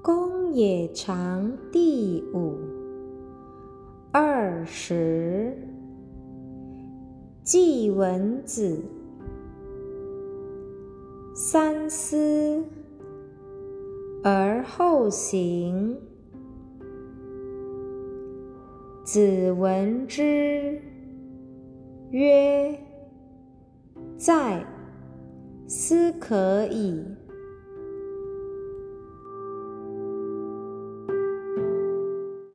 公冶长第五。二十，季文子。三思而后行。子闻之，曰：“在，斯可以。”